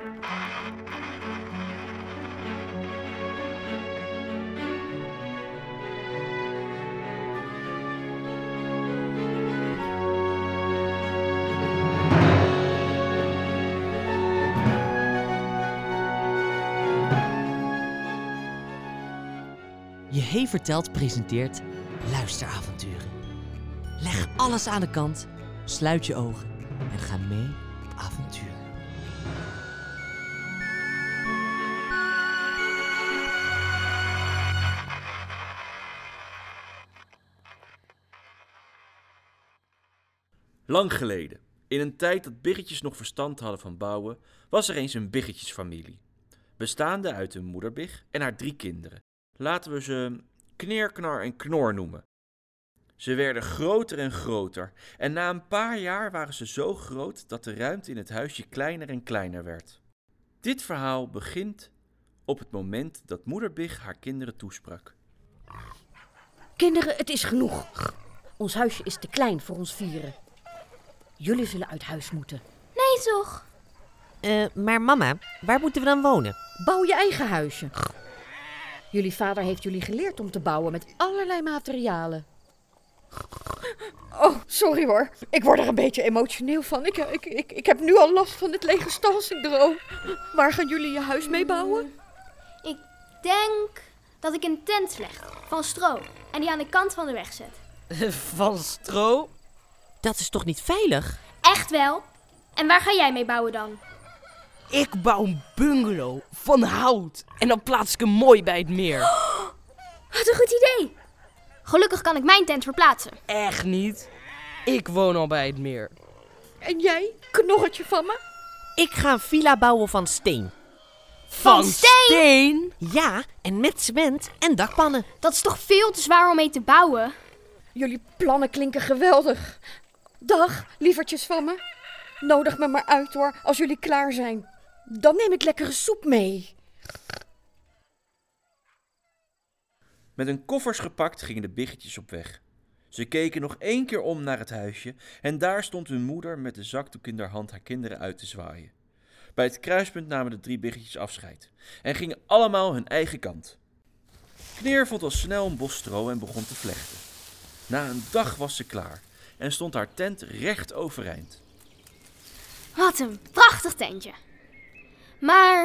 Je Hey Vertelt presenteert luisteravonturen. Leg alles aan de kant, sluit je ogen en ga mee op avontuur. Lang geleden, in een tijd dat biggetjes nog verstand hadden van bouwen, was er eens een biggetjesfamilie. Bestaande uit een moederbig en haar drie kinderen. Laten we ze Kneer, Knar en Knor noemen. Ze werden groter en groter en na een paar jaar waren ze zo groot dat de ruimte in het huisje kleiner en kleiner werd. Dit verhaal begint op het moment dat moeder Big haar kinderen toesprak. Kinderen, het is genoeg. Ons huisje is te klein voor ons vieren. Jullie zullen uit huis moeten. Nee toch? Eh, maar mama, waar moeten we dan wonen? Bouw je eigen huisje. Jullie vader heeft jullie geleerd om te bouwen met allerlei materialen. Oh, sorry hoor. Ik word er een beetje emotioneel van. Ik, ik, ik, ik heb nu al last van het lege stalsyndroom. Waar gaan jullie je huis mee bouwen? Ik denk dat ik een tent leg van stro en die aan de kant van de weg zet. Van stro? Dat is toch niet veilig? Echt wel? En waar ga jij mee bouwen dan? Ik bouw een bungalow van hout en dan plaats ik hem mooi bij het meer. Wat een goed idee! Gelukkig kan ik mijn tent verplaatsen. Echt niet. Ik woon al bij het meer. En jij, knorretje van me? Ik ga een villa bouwen van steen. Van steen? steen? Ja, en met cement en dakpannen. Dat is toch veel te zwaar om mee te bouwen? Jullie plannen klinken geweldig. Dag, lievertjes van me. Nodig me maar uit hoor, als jullie klaar zijn. Dan neem ik lekkere soep mee. Met hun koffers gepakt gingen de biggetjes op weg. Ze keken nog één keer om naar het huisje en daar stond hun moeder met de zakdoek in haar hand haar kinderen uit te zwaaien. Bij het kruispunt namen de drie biggetjes afscheid en gingen allemaal hun eigen kant. Kneer vond al snel een bos stro en begon te vlechten. Na een dag was ze klaar en stond haar tent recht overeind. Wat een prachtig tentje. Maar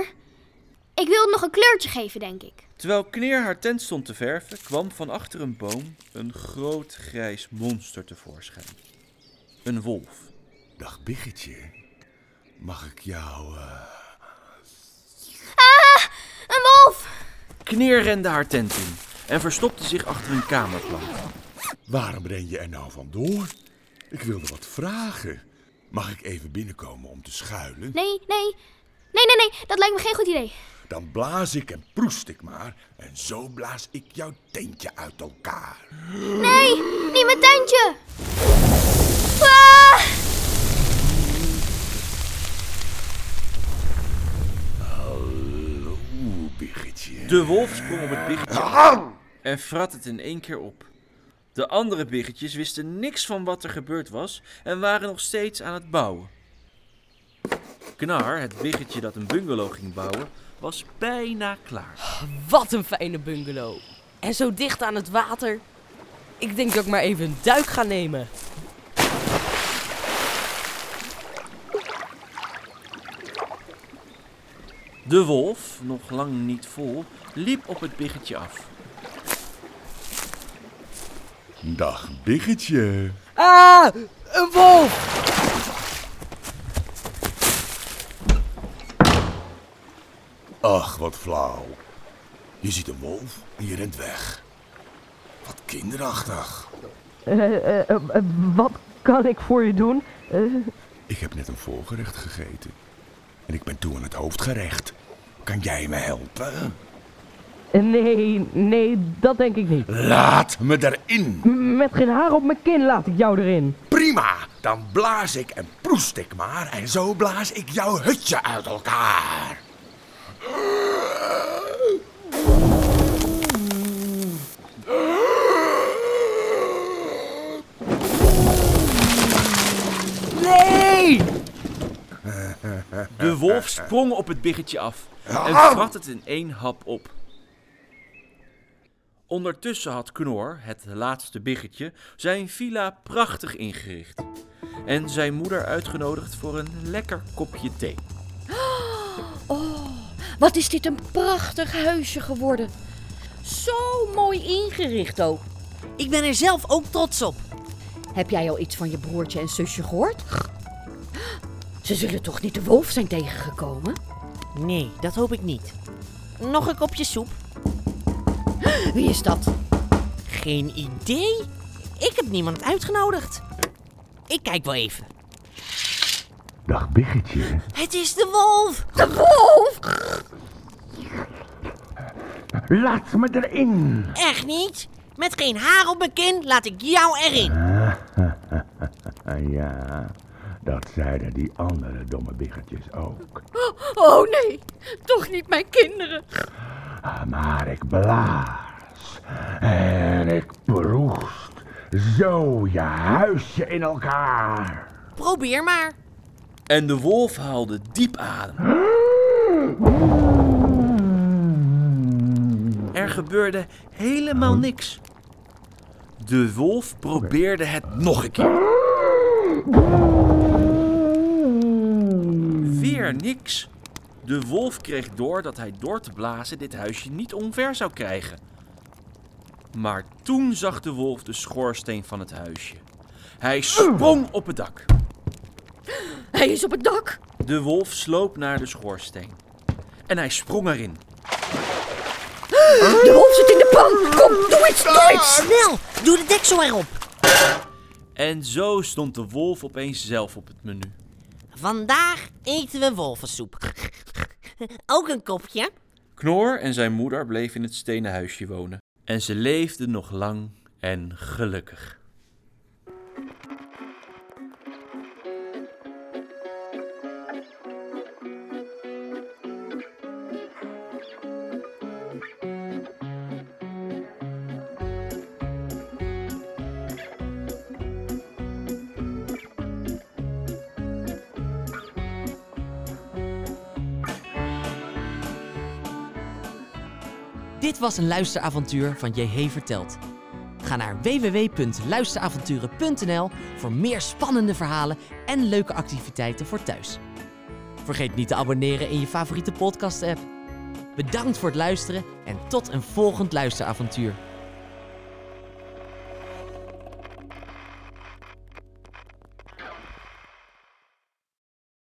ik wil het nog een kleurtje geven, denk ik. Terwijl Kneer haar tent stond te verven, kwam van achter een boom een groot grijs monster tevoorschijn. Een wolf. Dag Biggetje. Mag ik jou... eh, Een wolf! Kneer rende haar tent in en verstopte zich achter een kamerplank. Waarom ren je er nou vandoor? Ik wilde wat vragen. Mag ik even binnenkomen om te schuilen? Nee, nee. Nee, nee, nee. Dat lijkt me geen goed idee. Dan blaas ik en proest ik maar. En zo blaas ik jouw tentje uit elkaar. Nee, niet mijn tentje. Ah! Hallo, Biggetje. De wolf sprong op het biggetje en vrat het in één keer op. De andere biggetjes wisten niks van wat er gebeurd was en waren nog steeds aan het bouwen. Knar, het biggetje dat een bungalow ging bouwen, was bijna klaar. Wat een fijne bungalow. En zo dicht aan het water. Ik denk dat ik maar even een duik ga nemen. De wolf, nog lang niet vol, liep op het biggetje af. Dag Biggetje. Ah, een wolf! Ach, wat flauw. Je ziet een wolf en je rent weg. Wat kinderachtig. wat kan ik voor je doen? Ik heb net een voorgerecht gegeten. En ik ben toe aan het hoofdgerecht. Kan jij me helpen? Nee, nee, dat denk ik niet. Laat me erin. Met geen haar op mijn kin laat ik jou erin. Prima, dan blaas ik en proest ik maar. En zo blaas ik jouw hutje uit elkaar. Nee! De wolf sprong op het biggetje af en vrat het in één hap op. Ondertussen had Knor, het laatste biggetje, zijn villa prachtig ingericht. En zijn moeder uitgenodigd voor een lekker kopje thee. Oh, wat is dit een prachtig huisje geworden. Zo mooi ingericht ook. Ik ben er zelf ook trots op. Heb jij al iets van je broertje en zusje gehoord? Ze zullen toch niet de wolf zijn tegengekomen? Nee, dat hoop ik niet. Nog een kopje soep? Wie is dat? Geen idee. Ik heb niemand uitgenodigd. Ik kijk wel even. Dag biggetje. Het is de wolf! De wolf! Laat me erin. Echt niet? Met geen haar op mijn kin laat ik jou erin. Ja, dat zeiden die andere domme biggetjes ook. Oh nee, toch niet mijn kinderen. Maar ik blaas en ik proest zo je huisje in elkaar. Probeer maar. En de wolf haalde diep adem. Er gebeurde helemaal niks. De wolf probeerde het nog een keer. Weer niks. De wolf kreeg door dat hij door te blazen dit huisje niet omver zou krijgen. Maar toen zag de wolf de schoorsteen van het huisje. Hij sprong op het dak. Hij is op het dak. De wolf sloop naar de schoorsteen. En hij sprong erin. De wolf zit in de pan. Kom, doe iets, doe iets. Snel, doe de deksel erop. En zo stond de wolf opeens zelf op het menu. Vandaag eten we wolvensoep. Ook een kopje? Knor en zijn moeder bleven in het stenen huisje wonen. En ze leefden nog lang en gelukkig. Dit was een luisteravontuur van JH Verteld. Ga naar www.luisteravonturen.nl voor meer spannende verhalen en leuke activiteiten voor thuis. Vergeet niet te abonneren in je favoriete podcast-app. Bedankt voor het luisteren en tot een volgend luisteravontuur.